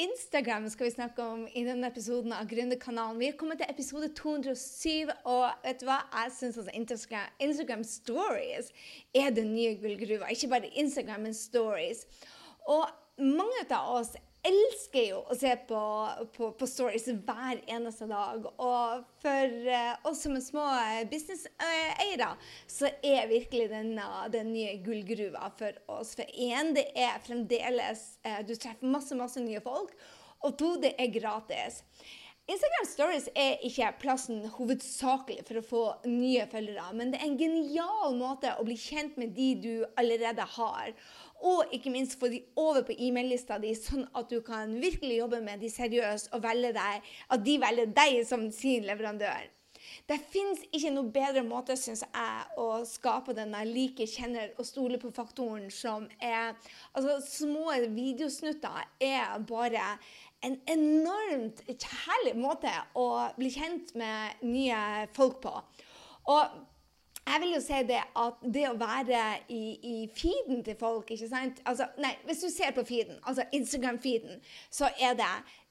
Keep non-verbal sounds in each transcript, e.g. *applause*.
Instagram skal vi snakke om i denne episoden av Gründerkanalen. Vi er kommet til episode 207, og vet du hva? Jeg syns altså Instagram, Instagram, Stories er den nye gullgruva. Ikke bare Instagram, men Stories. Og mange av oss elsker jo å se på, på, på, stories hver eneste dag. Og for uh, oss som er små businesseiere, så er virkelig denne den nye gullgruva for oss. For én, det er fremdeles uh, Du treffer masse, masse nye folk. Og to, det er gratis. Instagram Stories er ikke plassen hovedsakelig for å få nye følgere, men det er en genial måte å bli kjent med de du allerede har. Og ikke minst få de over på e-mail-lista di, sånn at du kan virkelig jobbe med de seriøst og velge deg, at de velger deg som sin leverandør. Det fins ikke noe bedre måte synes jeg, å skape denne like, kjenner og stole på-faktoren som er Altså, små videosnutter er bare en enormt kjærlig måte å bli kjent med nye folk på. Og jeg vil jo si det at det å være i, i feeden til folk ikke sant? Altså, nei, Hvis du ser på feeden, altså Instagram-feeden, så er det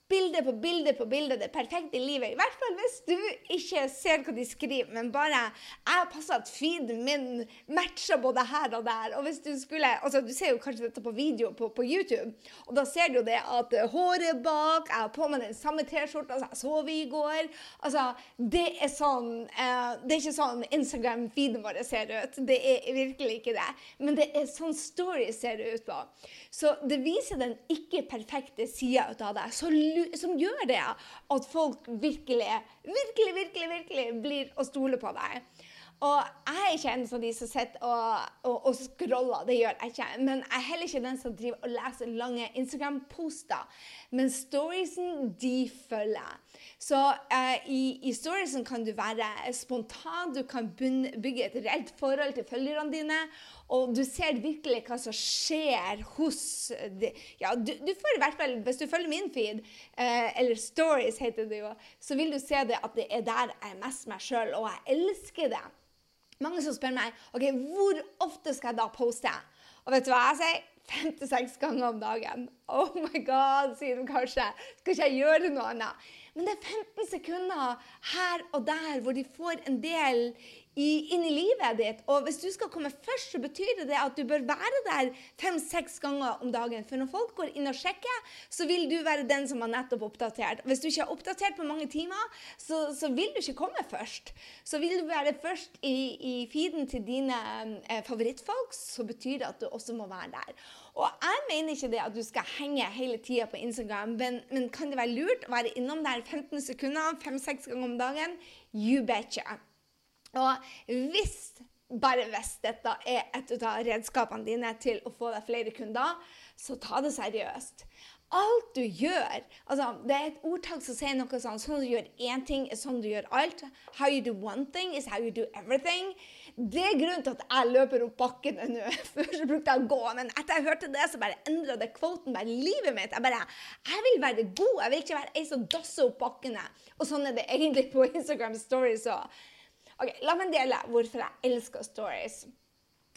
bilde på bilde på bilde. Det perfekte livet. I hvert fall hvis du ikke ser hva de skriver, men bare jeg passer at feeden min matcher både her og der. Og hvis Du skulle, altså du ser jo kanskje dette på video på, på YouTube, og da ser du jo det at håret bak Jeg har på meg den samme T-skjorta som jeg sov i går. Altså, Det er sånn eh, Det er ikke sånn Instagram-feeden vår ser ut. Det er virkelig ikke det. Men det er sånn story ser det ut på. Så det viser den ikke perfekte sida av deg. Så som gjør det at folk virkelig, virkelig, virkelig, virkelig blir å stole på deg. Og jeg er ikke en av de som sitter og, og, og, scroller, det gjør jeg ikke. Men jeg er heller ikke den som driver og leser lange Instagram-poster. Men storiesen, de følger. Så uh, i, i storiesen kan du være spontan, du kan bygge et reelt forhold til følgerne dine. Og du ser virkelig hva som skjer hos de. Ja, du, du, får i hvert fall, Hvis du følger min feed, eh, eller Stories heter det jo, så vil du se det at det er der jeg er mest meg sjøl, og jeg elsker det. Mange som spør meg ok, hvor ofte skal jeg da poste. Og vet du hva jeg sier? Fem til seks ganger om dagen. Oh my god, sier de kanskje. Skal ikke jeg gjøre noe annet? Men det er 15 sekunder her og der hvor de får en del i, inn i livet ditt. Og hvis du skal komme først, så betyr det at du bør være der fem-seks ganger om dagen. For når folk går inn og sjekker, så vil du være den som har nettopp oppdatert. Hvis du ikke har oppdatert på mange timer, så, så vil du ikke komme først. Så vil du være først i, i feeden til dine eh, favorittfolk, så betyr det at du også må være der. Og jeg mener ikke det at du skal henge hele tida på Instagram, men, men, kan det være lurt å være innom der 15 sekunder fem-seks ganger om dagen? You betcha. Og hvis bare hvis dette er et av redskapene dine til å få deg flere kunder, så ta det seriøst. Alt du gjør altså Det er et ordtak som sier noe sånn Sånn du gjør én ting, er sånn du gjør alt. How you do one thing is how you do everything. Det er grunnen til at jeg løper opp bakkene nå. *laughs* Før så brukte jeg å gå, men etter jeg hørte det, så bare endra det kvoten bare livet mitt. Jeg bare Jeg vil være god. Jeg vil ikke være ei som dasser opp bakkene. Og sånn er det egentlig på Instagram Stories òg. Ok, La meg dele hvorfor jeg elsker stories.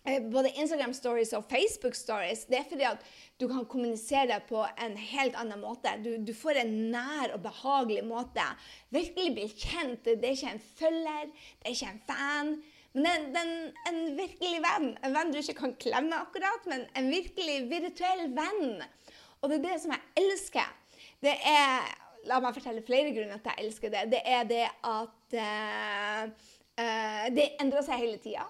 Eh, både Instagram stories og Facebook stories. Det er fordi at du kan kommunisere på en helt annen måte. Du, du får en nær og behagelig måte. Virkelig bli kjent. Det er ikke en følger, det er ikke en fan. Men det er en, virkelig venn. En venn du ikke kan klemme akkurat, men en virkelig virtuell venn. Og det er det som jeg elsker. Det er La meg fortelle flere grunner til at jeg elsker det. Det er det at Eh, det endrer seg hele tida.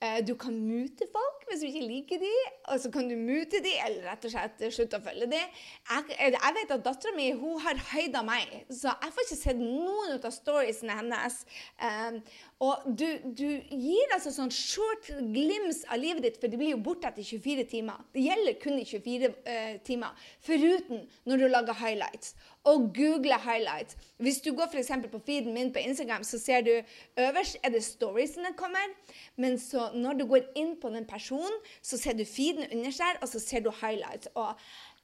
Eh, du kan mute folk hvis du ikke liker de, og så kan du mute de, eller rett og slett slutte å følge de. Jeg, jeg vet at dattera mi har høyda meg, så jeg får ikke sett noen av storiesene hennes. Um, og du, du, gir altså sånn short glims av livet ditt, for det blir jo borte etter 24 timer. Det gjelder kun i 24 uh, timer, foruten når du lager highlights og google highlights. Hvis du går f.eks. på feeden min på Instagram, så ser du øverst er det storiesene kommer. Men så når du går inn på den personen, så ser du feeden underst der, og så ser du highlights. Og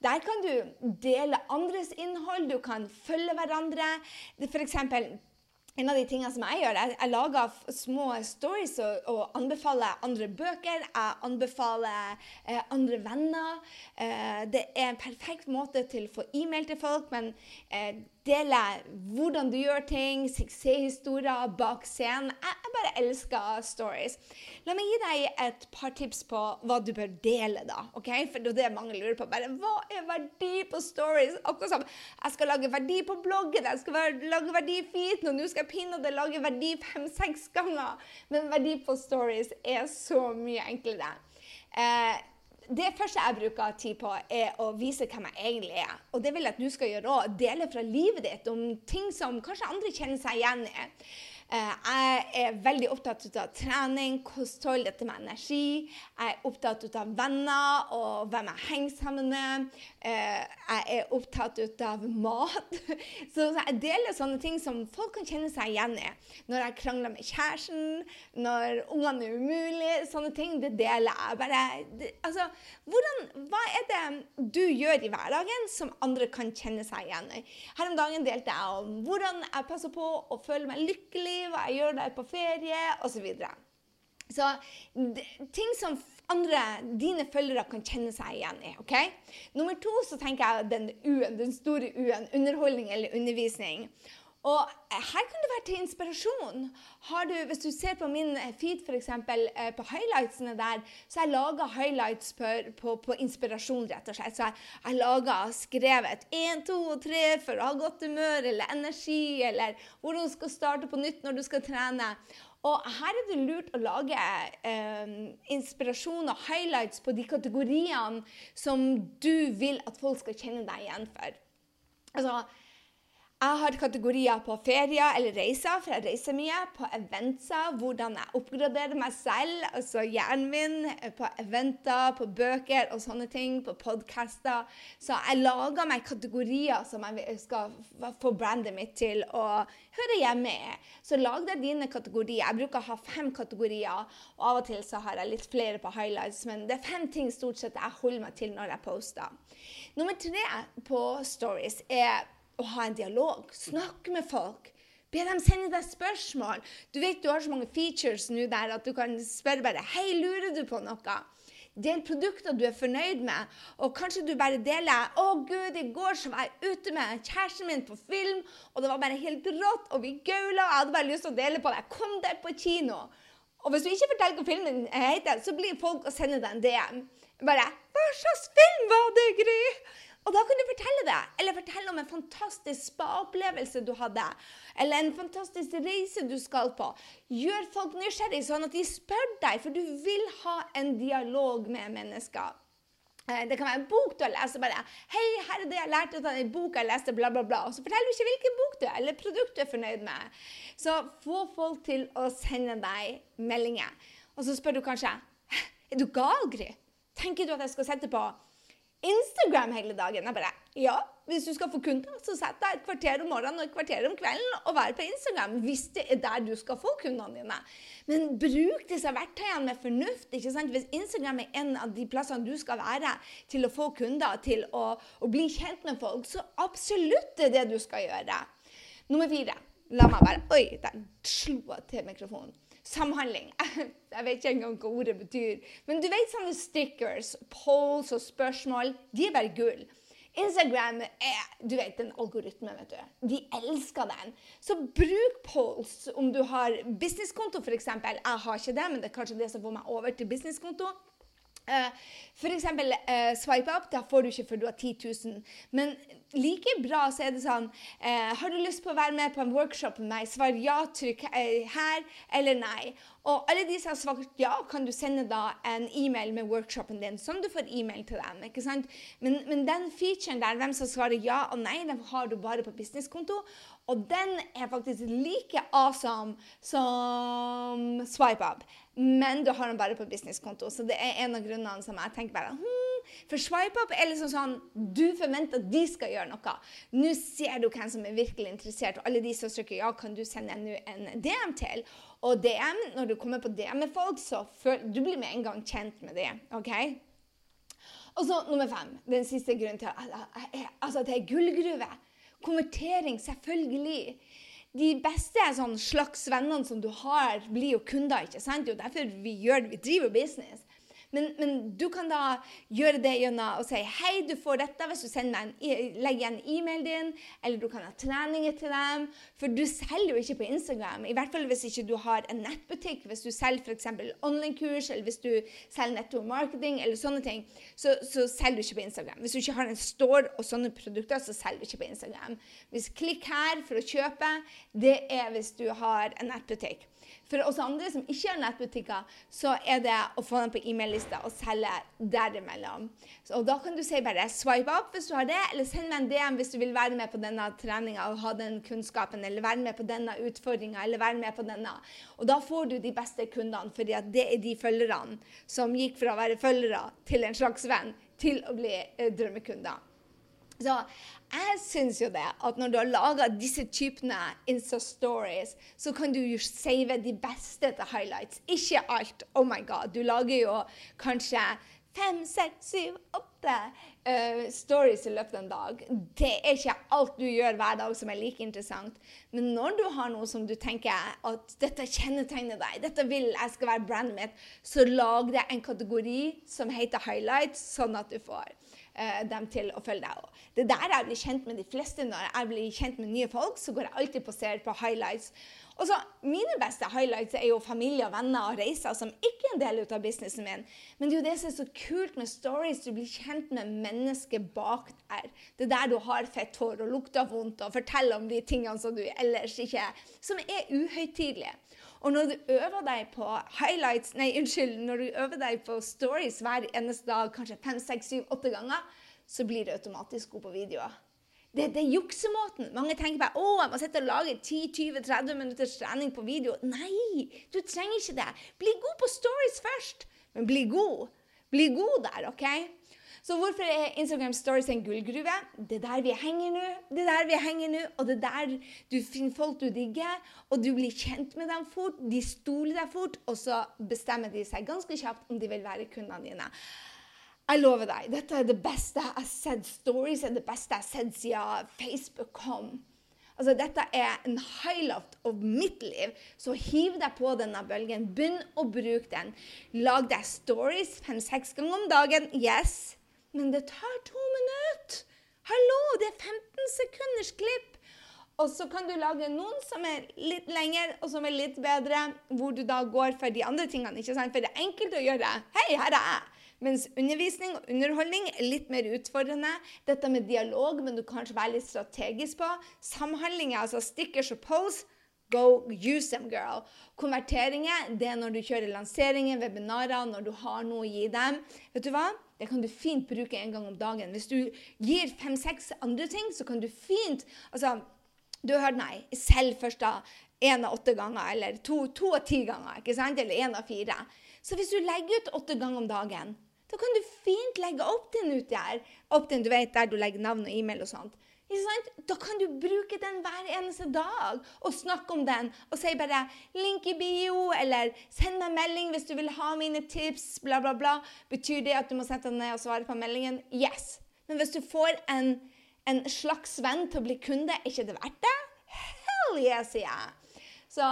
der kan du dele andres innhold, du kan følge hverandre. For eksempel, en av de tingene som jeg gjør, jeg, jeg lager små stories og, og, anbefaler andre bøker. Jeg anbefaler eh, andre venner. Eh, det er en perfekt måte til å få e-mail til folk, men eh, dele hvordan du gjør ting, suksesshistorier bak scenen. Jeg, jeg, bare elsker stories. La meg gi deg et par tips på hva du bør dele, da. ok? For det er det mange lurer på. Bare, Hva er verdi på stories? Akkurat som jeg skal lage verdi på bloggen, jeg skal lage verdi i feeden, og nå skal jeg pinadø lage verdi fem-seks ganger. Men verdi på stories er så mye enklere. Eh, det første jeg bruker tid på, er å vise hvem jeg egentlig er. Og det vil jeg at du skal gjøre òg. Dele fra livet ditt om ting som kanskje andre kjenner seg igjen i. Eh, jeg er veldig opptatt av trening, kosthold, dette med energi. Jeg er opptatt av venner og hvem jeg henger sammen med. Eh, jeg er opptatt av mat. *laughs* Så jeg deler sånne ting som folk kan kjenne seg igjen i. Når jeg krangler med kjæresten, når ungene er umulige. Sånne ting, det deler jeg. Bare, altså, hvordan, hva er det du gjør i hverdagen som andre kan kjenne seg igjen i? Her om dagen delte jeg om hvordan jeg passer på å føle meg lykkelig hva jeg gjør der på ferie, osv. Så, så ting som andre, dine følgere kan kjenne seg igjen i. ok? Nummer to så tenker jeg den U-en, den store U-en, underholdning eller undervisning. Og her kan det være til inspirasjon. Du, hvis du ser på min feed, f.eks. Eh, på highlightsene der, så har jeg laga highlights på, på, på, inspirasjon, rett og slett. Så jeg har laga skrevet 1, 2 og 3 for å ha godt humør eller energi, eller hvordan du skal starte på nytt når du skal trene. Og her er det lurt å lage eh, inspirasjon og highlights på de kategoriene som du vil at folk skal kjenne deg igjen for. Altså, jeg har kategorier på ferier eller reiser, for jeg reiser mye. På eventer, hvordan jeg oppgraderer meg selv, altså hjernen min. På eventer, på bøker og sånne ting. På podkaster. Så jeg lager meg kategorier som jeg skal få brandet mitt til å høre hjemme i. Så lag deg dine kategorier. Jeg bruker å ha fem kategorier. Og av og til så har jeg litt flere på highlights, men det er fem ting stort sett jeg holder meg til når jeg poster. Nummer tre på stories er å ha en dialog. Snakke med folk. Be dem sende deg spørsmål. Du vet du har så mange features nå der at du kan spørre bare Hei, lurer du på noe? Del produkter du er fornøyd med. Og kanskje du bare deler 'Å, gud, i går så var jeg ute med kjæresten min på film, og det var bare helt rått, og vi gaula, og jeg hadde bare lyst til å dele på det. Kom deg på kino.' Og hvis du ikke forteller hva filmen heter, så blir folk og sender deg en DM. Bare 'Hva slags film var det, Gry?' Og da kan du fortelle det. Eller fortelle om en fantastisk spa-opplevelse du hadde. Eller en fantastisk reise du skal på. Gjør folk nysgjerrig, sånn at de spør deg, for du vil ha en dialog med mennesker. Eh, det kan være en bok du har lest, og bare 'Hei, her er det jeg lærte av den boka jeg leste', bla, bla, bla. Og så forteller du ikke hvilken bok du er, eller produkt du er fornøyd med. Så få folk til å sende deg meldinger. Og så spør du kanskje 'Er du gal, Gry? Tenker du at jeg skal sette på Instagram hele dagen. Jeg bare Ja, hvis du skal få kunder, så sett deg et kvarter om morgenen og et kvarter om kvelden og vær på Instagram hvis det er der du skal få kundene dine. Men bruk disse verktøyene med fornuft. ikke sant? Hvis Instagram er en av de plassene du skal være til å få kunder, til å, å bli kjent med folk, så absolutt det er det du skal gjøre. Nummer fire. La meg bare Oi, der slo jeg til mikrofonen. Samhandling. *laughs* Jeg vet ikke engang hva ordet betyr. Men du vet sånne stickers, polls og spørsmål, de er bare gull. Instagram er du vet, en algoritme. vet du. De elsker den. Så bruk polls om du har businesskonto, f.eks. Jeg har ikke det, men det er kanskje det som får meg over til businesskonto. Uh, F.eks. Uh, swipe up, da får du ikke før du har 10 000. Men like bra så er det sånn uh, Har du lyst på å være med på en workshop med meg? Svar ja, trykk her eller nei. Og alle de som har svart ja, kan du sende da en e-mail med workshopen din, som du får e-mail til dem. ikke sant? Men, men, den featuren der, hvem som svarer ja og nei, den har du bare på businesskonto. Og den er faktisk like awesome som swipe up. Men du har den bare på businesskonto. Så det er en av grunnene som jeg tenker bare hmm, For swipe-up er liksom sånn Du forventer at de skal gjøre noe. Nå ser du hvem som er virkelig interessert, og alle de som trykker ja, kan du sende en, en DM til. Og DM, når du kommer på DM med folk, så føl, du blir med en gang kjent med det. ok? Og så nummer fem. Den siste grunnen til altså, det er gullgruve. Konvertering, selvfølgelig. De beste sånn, slags vennene som du har, blir jo kunder. ikke sant? Det er derfor vi gjør. Vi driver business. Men, men, du kan da gjøre det gjennom å si hei, du får dette hvis du en, legger igjen e-mailen din, eller du kan ha treninger til dem. For du selger jo ikke på Instagram. I hvert fall hvis ikke du har en nettbutikk. Hvis du selger f.eks. online-kurs, eller hvis du selger netto marketing, eller sånne ting, så, så, selger du ikke på Instagram. Hvis du ikke har en store og sånne produkter, så selger du ikke på Instagram. Hvis klikk her for å kjøpe, det er hvis du har en nettbutikk. For oss andre som ikke har nettbutikker, så er det å få dem på e-mail-lista og selge derimellom. Så, og da kan du si bare 'swipe up' hvis du har det, eller send meg en DM hvis du vil være med på denne treninga og ha den kunnskapen, eller være med på denne utfordringa, eller være med på denne. Og da får du de beste kundene, fordi det er de følgerne som gikk fra å være følgere til en slags venn til å bli eh, drømmekunder. Så jeg syns jo det at når du har laga disse typene Insta-stories, så kan du jo save de beste til highlights. Ikke alt. Oh my god. Du lager jo kanskje fem, seks, syv, åtte uh, stories i løpet av en dag. Det er ikke alt du gjør hver dag som er like interessant. Men når du har noe som du tenker at dette kjennetegner deg, dette vil jeg skal være brandet mitt, så lag det en kategori som heter highlights, sånn at du får dem til å følge deg. Det er der jeg blir kjent med de fleste. Når jeg blir kjent med nye folk, så går jeg alltid på ser på highlights. Og så, Mine beste highlights er jo familie, venner og reiser, som ikke er en del av businessen min. Men det er jo det som er så kult med stories. Du blir kjent med mennesket bak der. Det er der du har fett hår og lukter vondt og forteller om de tingene som du ellers ikke Som er uhøytidelige. Og når du øver deg på highlights, nei, unnskyld, når du øver deg på stories hver eneste dag, kanskje fem, seks, syv, åtte ganger, så blir du automatisk god på videoer. Det, det, er juksemåten. Mange tenker bare å, jeg må sitte og lage 10-20-30 minutters trening på video. Nei, du trenger ikke det. Bli god på stories først. Men bli god. Bli god der, OK? Så hvorfor er Instagram Stories en gullgruve? Det er der vi henger nå, det er der vi henger nå, og det er der du finner folk du digger, og du blir kjent med dem fort, de stoler deg fort, og så bestemmer de seg ganske kjapt om de vil være kundene dine. Jeg lover deg, dette er det beste jeg har sett. Stories er det beste jeg har sett siden Facebook kom. Altså, dette er en highlight av mitt liv. Så hiv deg på denne bølgen. Begynn å bruke den. Lag deg stories fem-seks ganger om dagen. Yes. Men det tar to minutter! Hallo, det er 15 sekunders klipp! Og så kan du lage noen som er litt lengre og som er litt bedre, hvor du da går for de andre tingene. ikke sant? For det er enkelt å gjøre. Hei, her er jeg! Mens undervisning og underholdning er litt mer utfordrende. Dette med dialog men du kanskje være litt strategisk på. Samhandling, altså stickers og pose. Go use them, girl. Konverteringer det er når du kjører lanseringer, webinarer, når du har noe å gi dem. Vet du hva? Det kan du fint bruke en gang om dagen. Hvis du gir fem-seks andre ting, så kan du fint altså, Du har hørt meg selv først da én av åtte ganger, eller to, to av ti ganger, ikke sant? eller én av fire. Så hvis du legger ut åtte ganger om dagen, da kan du fint legge opp den ut der. Opp den, du vet, der du legger navn og e-mail og sånt. Da kan du bruke den hver eneste dag og snakke om den. Og si bare 'link i bio', eller 'send meg melding hvis du vil ha mine tips', bla, bla, bla. Betyr det at du må sette deg ned og svare på meldingen? Yes. Men hvis du får en, en slags venn til å bli kunde, er ikke det verdt det? Hell yeah, sier jeg. Så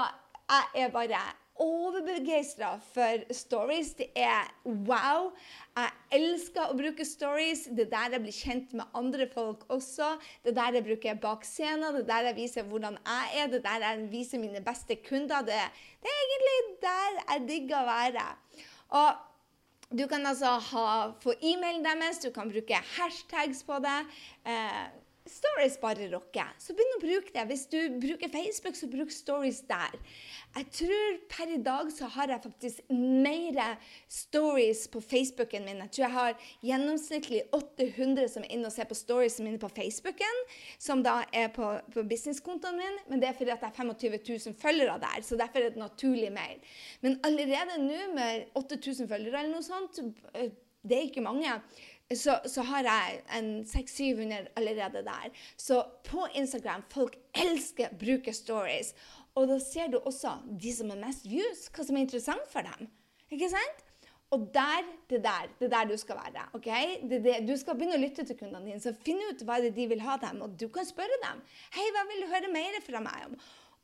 jeg er bare overbegeistra for stories. Det er wow. Jeg elsker å bruke stories. Det er der jeg blir kjent med andre folk også. Det er der jeg bruker bak scenen, det er der jeg viser hvordan jeg er, det er der jeg viser mine beste kunder. Det, det er egentlig der jeg digger å være. Og du kan altså ha, få e-mailen deres, du kan bruke hashtags på det. Eh, Stories bare rocker. Så begynn å bruke det. Hvis du bruker Facebook, så bruk stories der. Jeg tror per i dag så har jeg faktisk mer stories på Facebooken min. Jeg tror jeg har gjennomsnittlig 800 som er inne og ser på storiesene mine på Facebooken, som da er på, på businesskontoen min. Men det er fordi at jeg har 25 000 følgere der, så derfor er det naturlig mer. Men allerede nå med 8000 følgere eller noe sånt, det er ikke mange så, så, har jeg en 600-700 allerede der. Så på Instagram folk elsker å bruke stories. Og da ser du også de som har mest views, hva som er interessant for dem. Ikke sant? Og der, det der, det der du skal være. ok? Det, det, du skal begynne å lytte til kundene dine. så Finn ut hva det de vil ha dem, og du kan spørre dem. Hei, hva vil du høre mer fra meg om?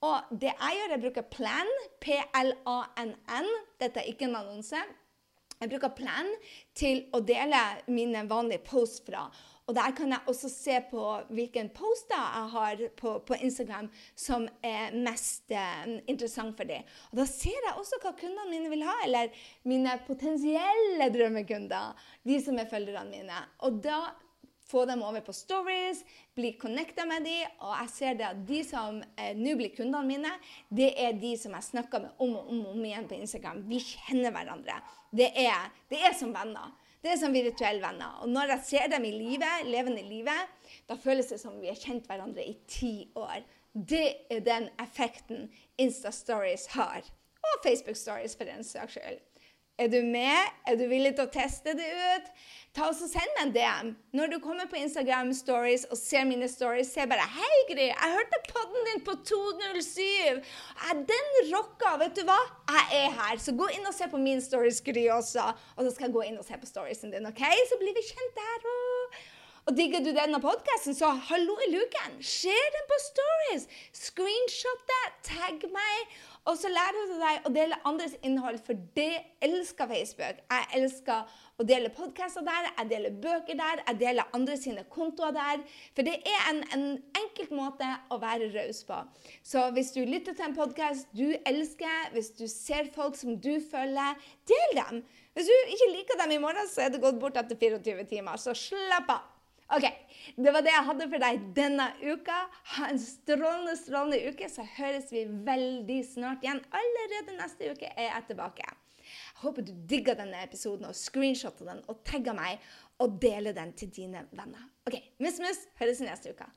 Og det jeg gjør, jeg bruker Plan, P-L-A-N-N. Dette er ikke en annonse. Jeg bruker Plan til å dele mine vanlige posts fra. Og der kan jeg også se på hvilke poster jeg har på, på Instagram som er mest eh, interessant for dem. Og da ser jeg også hva kundene mine vil ha, eller mine potensielle drømmekunder. De som er følgerne mine. Og da få dem over på stories, bli connecta med dem. Og jeg ser det at de som eh, nå blir kundene mine, det er de som jeg snakker med om og om, om igjen på Instagram. Vi kjenner hverandre. Det er, det er som venner. Det er som virtuelle venner. Og når jeg ser dem i livet, levende livet, da føles det som vi har kjent hverandre i ti år. Det er den effekten Insta Stories har. Og Facebook Stories, for den saks skyld. Er du med? Er du villig til å teste det ut? Ta oss og Send meg en DM. Når du kommer på Instagram Stories og ser mine stories, se bare 'Hei, Gry, jeg hørte podden din på 207.' Den rocka! Vet du hva? Jeg er her. Så gå inn og se på min stories, Gry, også. Og så skal jeg gå inn og se på storiesen din, OK? Så blir vi kjent der òg. Og digger du denne podkasten, så hallo i luken! Share den på stories! Screenshot det! Tagg meg! Og så lærer hun deg å dele andres innhold, for det elsker Facebook. Jeg elsker å dele podkaster der, jeg deler bøker der, jeg deler andre sine kontoer der. For det er en, en enkelt måte å være raus på. Så hvis du lytter til en podkast du elsker, hvis du ser folk som du følger, del dem! Hvis du ikke liker dem i morgen, så er det gått bort etter 24 timer, så slapp av. OK. Det var det jeg hadde for deg denne uka. Ha en strålende, strålende uke, så høres vi veldig snart igjen. Allerede neste uke er jeg tilbake. Jeg håper du digga denne episoden og screenshotta den og tagga meg og deler den til dine venner. OK. Mus, mus. Høres neste uke.